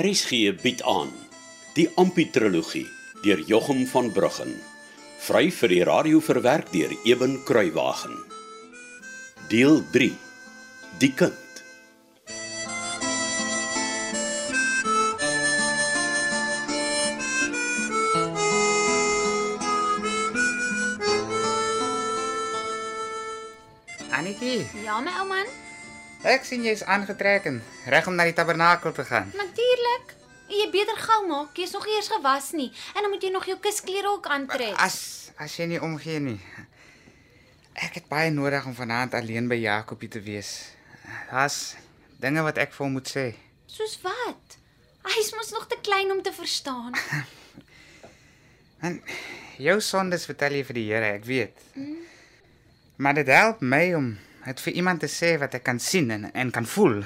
RSG bied aan die Amputrologie deur Jochum van Bruggen. Vry vir die radio verwerk deur Eben Kruiwagen. Deel 3. Die kind. Annetjie, Ja, my ou man. Ek sien jy's aangetrek en reg om na die tabernakel te gaan. Natuurlik. Jy beter gou maak. Jy's nog eers gewas nie en dan moet jy nog jou kusklere ook aantrek. As as jy nie omgee nie. Ek het baie nodig om vanaand alleen by Jakobie te wees. Daar's dinge wat ek vir hom moet sê. Soos wat? Hy's mos nog te klein om te verstaan. En jou sondes vertel jy vir die Here, ek weet. Maar dit help my om dit vir iemand te sê wat ek kan sien en en kan voel.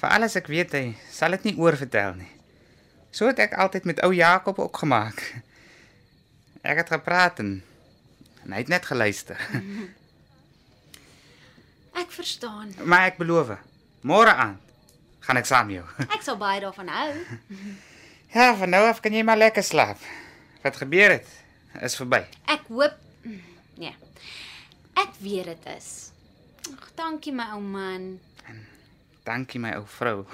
Vir alles ek weet hy sal dit nie oorvertel nie. So het ek altyd met ou Jakob ook gemaak. Ek het gepraat en, en hy het net geluister. Ek verstaan. Maar ek beloof, môre aand gaan ek saam jou. Ek sal baie daarvan hou. Ja, van nou af kan jy maar lekker slaap. Wat gebeur het is verby. Ek hoop nee. Ek weet dit is. Ag, dankie my ou man. Dankie my ou vrou.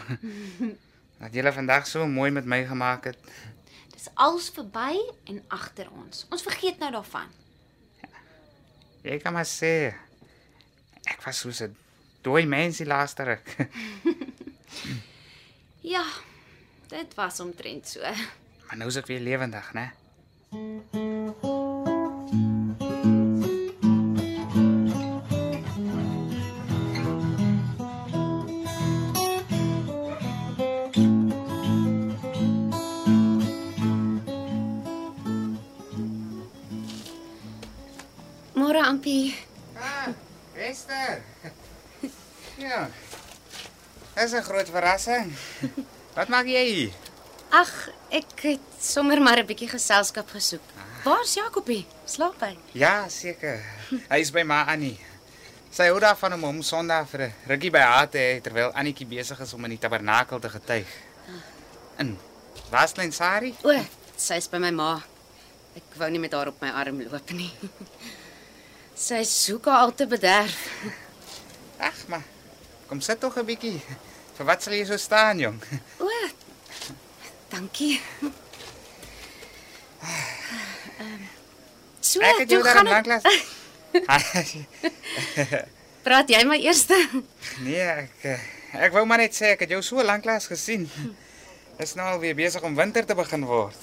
Dat jy vandag so mooi met my gemaak het. Dis als verby en agter ons. Ons vergeet nou daarvan. Jy kan maar sê ek was soos 'n dooi mens die laaste ruk. Ja, dit was omtrent so. Maar nou is ek weer lewendig, né? Esther. Ja. Dis 'n groot verrassing. Wat maak jy hier? Ag, ek het sommer maar 'n bietjie geselskap gesoek. Waar's Jakobie? Slaap hy? Ja, seker. Hy is by ma Annie. Sy hou daarvan om hom Sondag vir 'n rukkie by haar te hê terwyl Annetjie besig is om in die tabernakel te getuig. En waar's klein Sari? O, sy's by my ma. Ek wou nie met haar op my arm loop nie. Sy soek haar al te bederf. Ag, maar kom sit tog 'n bietjie. Vir wat sal jy so staan, jong? O, dankie. Ehm, So, Ek het jou daar dit. lanklaas. Praat jy maar eers? nee, ek eh, ek wou maar net sê ek het jou so lanklaas gesien. Is nou al weer besig om winter te begin word.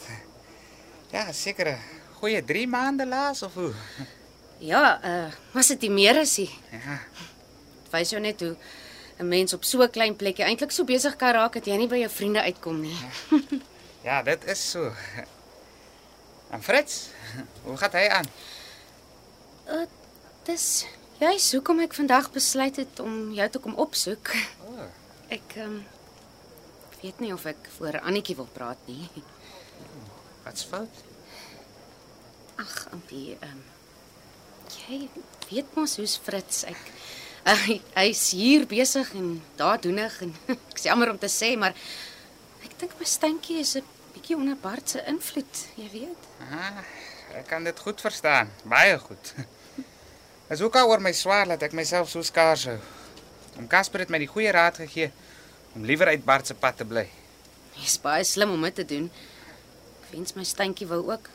Ja, seker goeie 3 maande laas of hoe? Ja, uh, was dit nie meer as hy? Ja. Wys jou net hoe 'n mens op so 'n klein plekkie eintlik so besig kan raak dat jy nie by jou vriende uitkom nie. Ja, dit is so. En Fritz, hoe gaan hy aan? Uh, dis juis hoekom ek vandag besluit het om jou te kom opsoek. O, Ek um, weet nie of ek voor Annetjie wil praat nie. wat's fout? Ag, Ampie, ehm um, jy weet mos hoe's Fritz. Ek uh, hy, hy's hier besig en daar doenig en ek's jammer om te sê, maar ek dink my standjie is 'n bietjie onder Bart se invloed, jy weet. Ah, ek kan dit goed verstaan, baie goed. Is ook al oor my swaar dat ek myself so skaars hou. Om Casper het my die goeie raad gegee om liewer uit Bart se pad te bly. Jy's baie slim om dit te doen. Ek wens my standjie wou ook.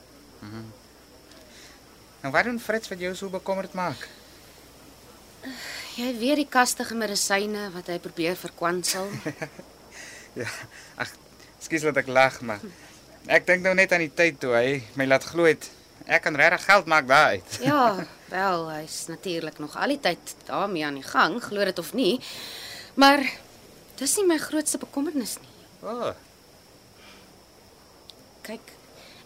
En wat doen Fritz wat jou so bekommerd maak? Jy weet die kastige medisyne wat hy probeer verkwansel. Ja, ag, skus dat ek lag, maar ek dink nou net aan die tyd toe hy my laat glo het ek kan regtig geld maak daaruit. Ja, wel, hy's natuurlik nog al die tyd daarmee aan die gang, glo dit of nie. Maar dis nie my grootste bekommernis nie. O, oh, Kyk,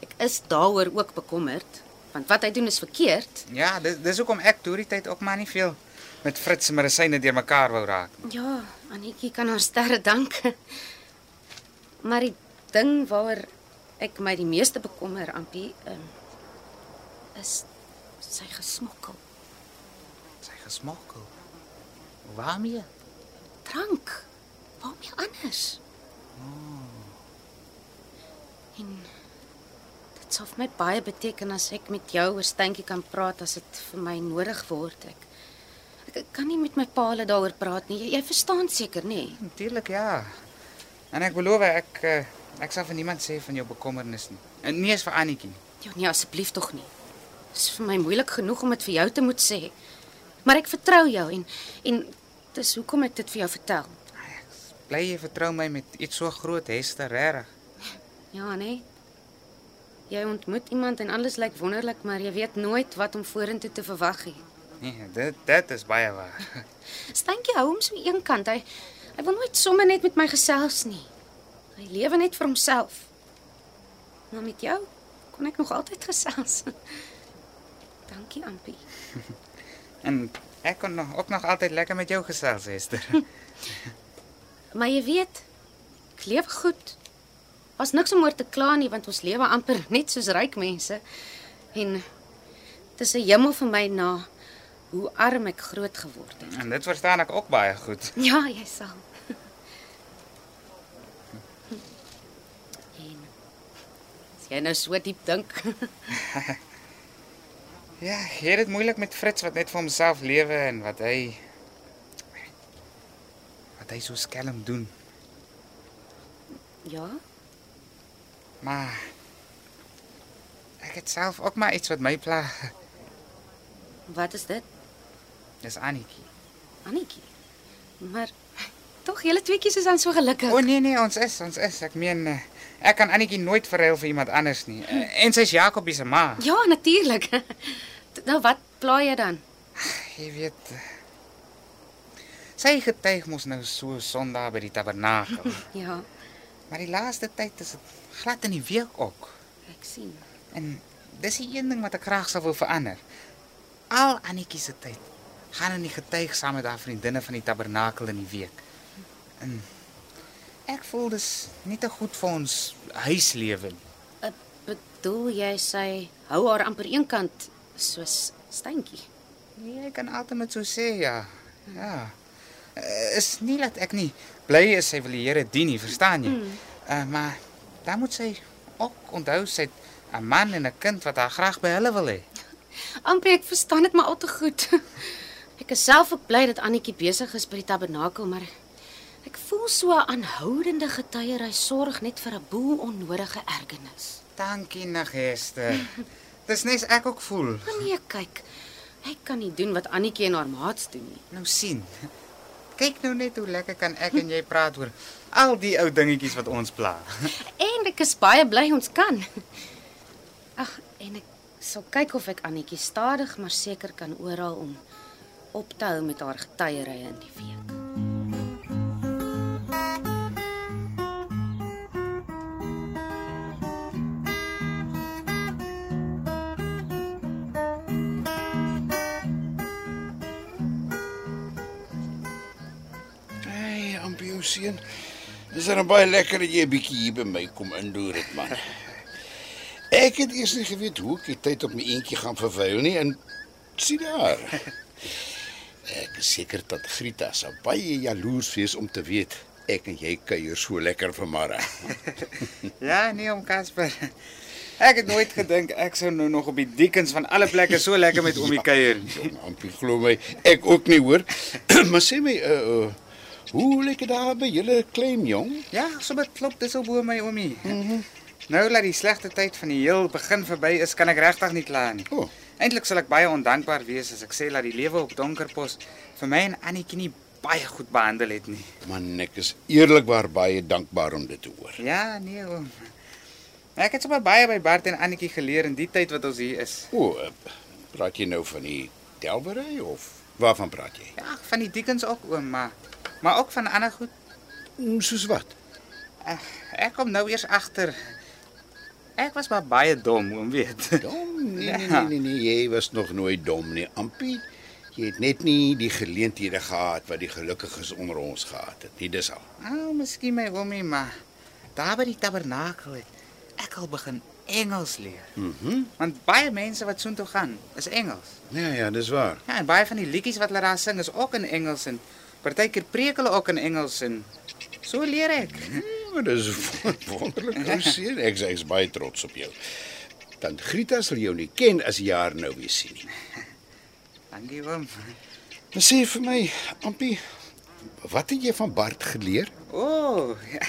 ek is daaroor ook bekommerd, want wat hy doen is verkeerd. ja, dis dis hoekom ek toe die tyd ook maar nie veel met Fritz se medisyne deurmekaar wou raak. Ja, Annetjie kan haar sterre dank. Maar die ding waaroor ek my die meeste bekommer, Ampie, um, is sy gesmokkel. Sy gesmokkel. Waarmee? Drank. Waarmee anders? En dit sal vir my baie beteken as ek met jou oor Steentjie kan praat as dit vir my nodig word. Ek ek, ek kan nie met my pa hulle daaroor praat nie. Jy, jy verstaan seker, nê? Natuurlik ja. En ek beloof ek eh, ek sal vir niemand sê van jou bekommernis nie. En nie eens vir Annetjie nie. Ja, nee, asseblief tog nie. Dit is vir my moeilik genoeg om dit vir jou te moet sê. Maar ek vertrou jou en en dis hoekom ek dit vir jou vertel. Bly jy vertrou my met iets so groot, Hester, regtig? Ja, nee. Jy ontmoet iemand en alles lyk wonderlik, maar jy weet nooit wat om vorentoe te verwag nie. Nee, dit dit is baie waar. Steentjie hou hom so eenkant. Hy hy wil nooit sommer net met my gesels nie. Hy lewe net vir homself. Maar met jou kon ek nog altyd gesels. Dankie, Ampie. En ek kon nog ook nog altyd lekker met jou gesels, Hester. Maar jy weet, ek lewe goed. Was niks om oor te kla nie want ons lewe amper net soos ryk mense. En dis 'n hemel vir my na hoe arm ek groot geword het. En dit verstaan ek ook baie goed. Ja, jy sal. En as jy nou so diep dink, Ja, jy het dit moeilik met Fritz wat net vir homself lewe en wat hy wat hy so skelm doen. ja, Maar ek het self ook maar iets wat my pla. wat is dit? Dis Annetjie. Annetjie. Maar tog julle tweeetjies is dan so gelukkig. O oh, nee nee, ons is, ons is. Ek meen eh, ek kan Annetjie nooit verruil vir iemand anders nie. Eh, En sy's Jakobie se ma. Ja, natuurlik. nou wat pla jy dan? Jy weet sy getuig mos nou so Sondag by die tabernakel. Ja, maar die laaste tyd is dit glad in die week ook. ek sien. En dis die een ding wat ek graag sou wou verander. Al Annetjie se tyd gaan in die getuig saam met haar vriendinne van die tabernakel in die week. En ek voel dis nie te goed vir ons huislewe nie. Uh, bedoel jy sy hou haar amper eenkant soos Steentjie? Nee, ek kan altyd met so sê ja. Ja. Uh, is nie dat ek nie bly is sy wil die Here dien nie, verstaan jy? Mm. Uh, maar dan moet sy ook onthou sy het 'n man en 'n kind wat haar graag by hulle wil hê. Amper ek verstaan dit maar al te goed. Ek is self ook bly dat Annetjie besig is by die tabernakel, maar ek voel so 'n aanhoudende getuiery sorg net vir 'n boel onnodige ergernis. Dankie, Nagester. Dis net ek ook voel. Nee, kyk. Ek kan nie doen wat Annetjie en haar maats doen nie. Nou sien. Kyk nou net hoe lekker kan ek en jy praat oor al die ou dingetjies wat ons pla. En ek is baie bly ons kan. Ag, en ek sal kyk of ek Annetjie stadig maar seker kan oral om op te hou met haar getuierye in die week. Jou seun. Dis dan baie lekker dat jy 'n bietjie hier by my kom indoer het, man. Ek het eers nie geweet hoe ek die tyd op my eentjie gaan vervuil nie en sien daar. Ek is seker dat Grita sal baie jaloers wees om te weet ek en jy kuier so lekker vanmôre. ja, nee om Casper. Ek het nooit gedink ek sou nou nog op die Dickens van alle plekke so lekker met Oomie kuier. Jong, amper glo my, ek ook nie hoor. maar sê my, uh, uh hoe lyk dit daar by julle klein jong? Ja, so dit klop dis op bo my Oomie. Mm -hmm. Nou dat die slegte tyd van die heel begin verby is, kan ek regtig nie kla nie. Oh, Eintlik sal ek baie ondankbaar wees as ek sê dat die lewe op Donkerpos vir my en Annetjie nie baie goed behandel het nie. man, ek is eerlikwaar baie dankbaar om dit te hoor. Ja, nee oom. Ek het sommer baie by Bart en Annetjie geleer in die tyd wat ons hier is. O, eh, praat jy nou van die Delbery of waarvan praat jy? Ja, van die Dickens ook oom, maar maar ook van ander goed. Mm, Soos wat? Ek, ek kom nou eers agter. Ek was maar baie dom, oom weet. Dom? Nee, nee, Ja. nee, nee, nee, jy was nog nooit dom nie, Ampie. Jy het net nie die geleenthede gehad wat die gelukkiges onder ons gehad het. Nie dis al. Nou, miskien my oomie, maar daar by die tabernakel het ek al begin Engels leer. Mhm. Want baie mense wat soontoe gaan, is Engels. Ja, ja, dis waar. Ja, en baie van die liedjies wat hulle daar sing is ook in Engels en partykeer preek hulle ook in Engels en so leer ek. Maar dis 'n wonderlike ou seun. Ek sê ek's baie trots op jou. Dan Grieta sal jou nie ken as jy haar nou weer sien nie. Dankie oom. Maar sê vir my, Ampie, wat het jy van Bart geleer? O, oh, ja.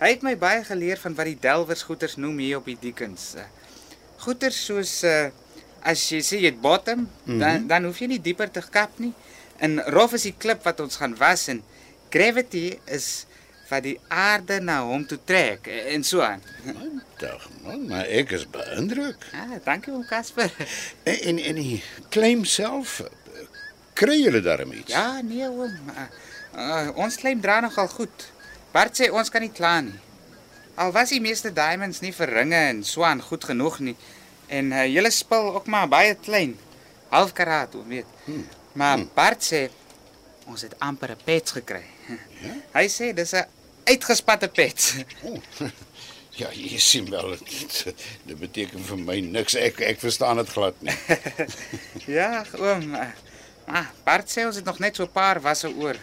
hy het my baie geleer van wat die delwers goeters noem hier op die Dickens. Uh, Goeters soos uh, as jy sê jy het bottom, mm -hmm. dan dan hoef jy nie dieper te kap nie. En rough is die klip wat ons gaan was en gravity is wat die aarde na hom toe trek en so aan. Dag man, maar ek is beïndruk. Ah, dankie oom Casper. En en, en die claim self kry julle daarmee iets? Ja, nee oom. Uh, uh, ons claim dra nogal goed. Bart sê ons kan nie kla nie. Al was die meeste diamonds nie vir ringe en so aan goed genoeg nie en uh, julle spil ook maar baie klein. Half karaat, oom weet. Hmm. Maar hmm. Bart sê ons het amper 'n pets gekry. Ja? Hy sê dis 'n uitgespatte pets. Oh. Ja, jy sien wel dit, dit beteken vir my niks. Ek ek verstaan dit glad nie. ja, oom. Maar Bart sê ons het nog net so 'n paar wasse oor.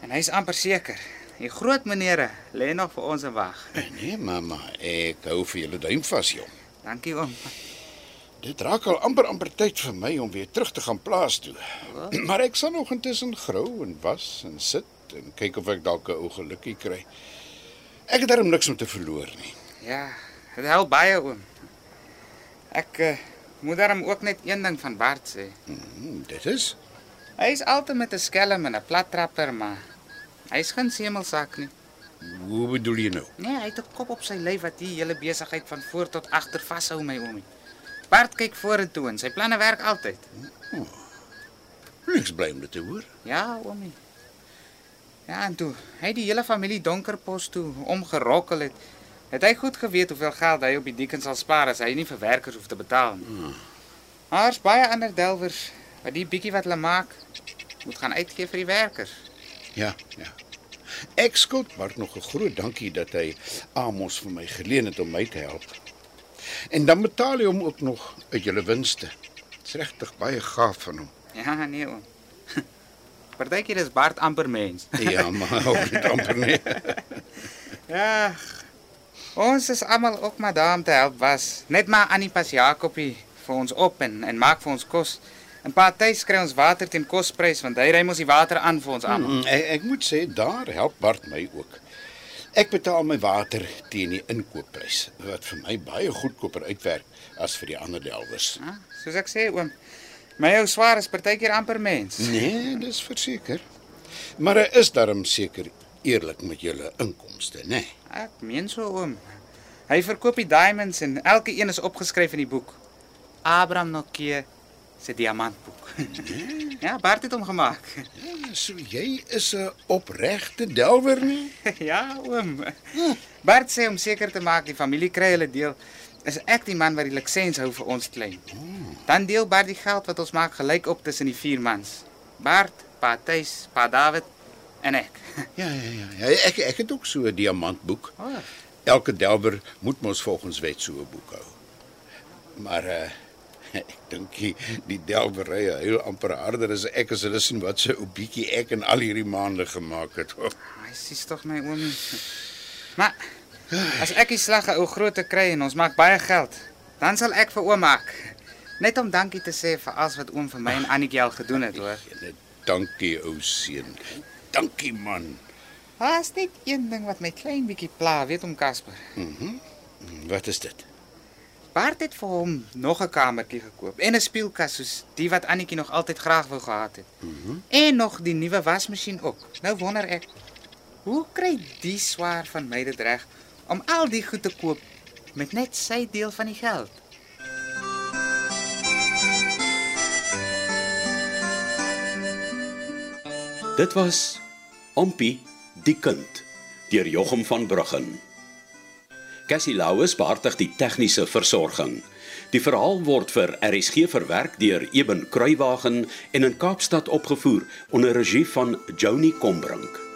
En hy's amper seker. Die groot menere lê nog vir ons en wag. Nee, mamma, ek hou vir julle duim vas, jong. Dankie oom. Dit raak al amper amper tyd vir my om weer terug te gaan plaas toe. Wat? Maar ek sal nog intussen grou en was en sit en kyk of ek dalk 'n ou gelukkie kry. Ek het darem niks om te verloor nie. Ja, dit help baie oom. Ek uh, moet darem ook net een ding van Bart sê. Hmm, dit is hy is altyd met 'n skelm en 'n plat trapper, maar hy's geen semelsak nie. Hoe bedoel jy nou? Nee, hy het 'n kop op sy lyf wat die hele besigheid van voor tot agter vashou my oomie. Bart kyk vorentoe en sy planne werk altyd. Oh. Niks bly om dit te hoor. Ja, oomie. Ja, en toe hy die hele familie Donkerpos toe omgerokkel het, het hy goed geweet hoeveel geld hy op die dieken sal spaar as hy nie vir werkers hoef te betaal nie. Hmm. Daar's baie ander delwers wat die bietjie wat hulle maak moet gaan uitgee vir die werkers. Ja, ja. Ek skuld maar nog 'n groot dankie dat hy Amos vir my geleen het om my te help. En dan betaal hy hom ook nog uit julle winste. Dit's regtig baie gaaf van hom. Ja, nee oom. Partykeer is Bart amper mens. ja, maar ook nie amper nie. ja. Ons is almal ook maar daar om te help was. Net maar Annie pas Jakobie vir ons op en en maak vir ons kos. 'n Paar tyd kry ons water teen kosprys want hy ry mos die water aan vir ons almal. Mm, ek, ek moet sê daar help Bart my ook. Ek betaal my water teen die inkoopprys wat vir my baie goedkoper uitwerk as vir die ander delwers. Ja, soos ek sê oom, my ou swaar is partykeer amper mens. Nee, dis verseker. Maar hy is darm seker eerlik met julle inkomste, né? Nee. Ek meen so oom. Hy verkoop die diamonds en elke een is opgeskryf in die boek. Abraham Nokie se diamantboek. ja, Bart het hom gemaak. Ja, so jy is 'n opregte delwer nie? ja, oom. Bart sê om seker te maak die familie kry hulle deel, is ek die man wat die lisens hou vir ons klein. Dan deel Bart die geld wat ons maak gelyk op tussen die vier mans. Bart, Pa Tuis, Pa David en ek. ja, ja, ja. ja ek ek het ook so 'n diamantboek. Oh. Elke delwer moet mos volgens wet so 'n boek hou. Maar uh Ek dink die, die delwery heel amper harder as ek as hulle sien wat se 'n bietjie ek in al hierdie maande gemaak het. Hy oh. sies tog my oom. Maar as ek die slag 'n ou grootte kry en ons maak baie geld, dan sal ek vir oom maak. Net om dankie te sê vir alles wat oom vir my en Annetjie gedoen het, hoor. Net dankie ou seun. Dankie man. Haas net een ding wat my klein bietjie pla, weet om Casper. Mhm. Mm wat is dit? Bart het vir hom nog 'n kamertjie gekoop en 'n speelkas soos die wat Annetjie nog altyd graag wou gehad het. Mhm. Mm en nog die nuwe wasmasjien ook. Nou wonder ek, hoe kry die swaar van my dit reg om al die goed te koop met net sy deel van die geld? Dit was Ompie die kind deur Jochum van Bruggen. Cassie Louws behartig die tegniese versorging. Die verhaal word vir RSG verwerk deur Eben Kruiwagen en in Kaapstad opgevoer onder regie van Joni Combrink.